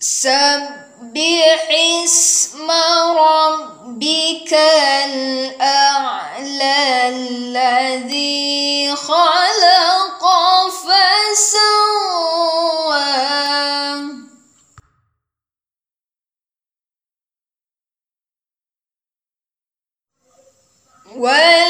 سبح اسم ربك الأعلى الذي خلق فسوى. والذي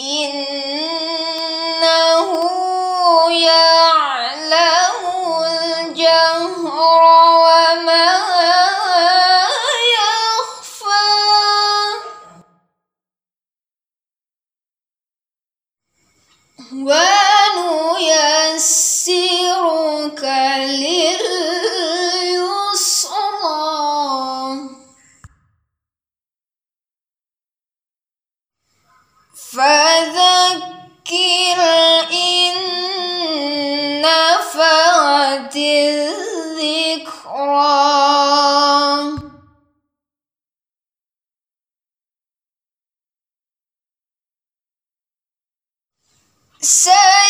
إنه يعلم الجهر وما يخفى. ونيسرك لليسرى. فذكر إن نفعت الذكرى. سيذكر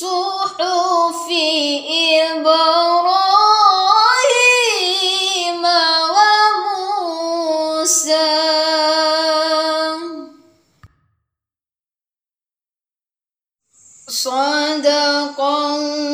صحف إبراهيم وموسى. صدق الله.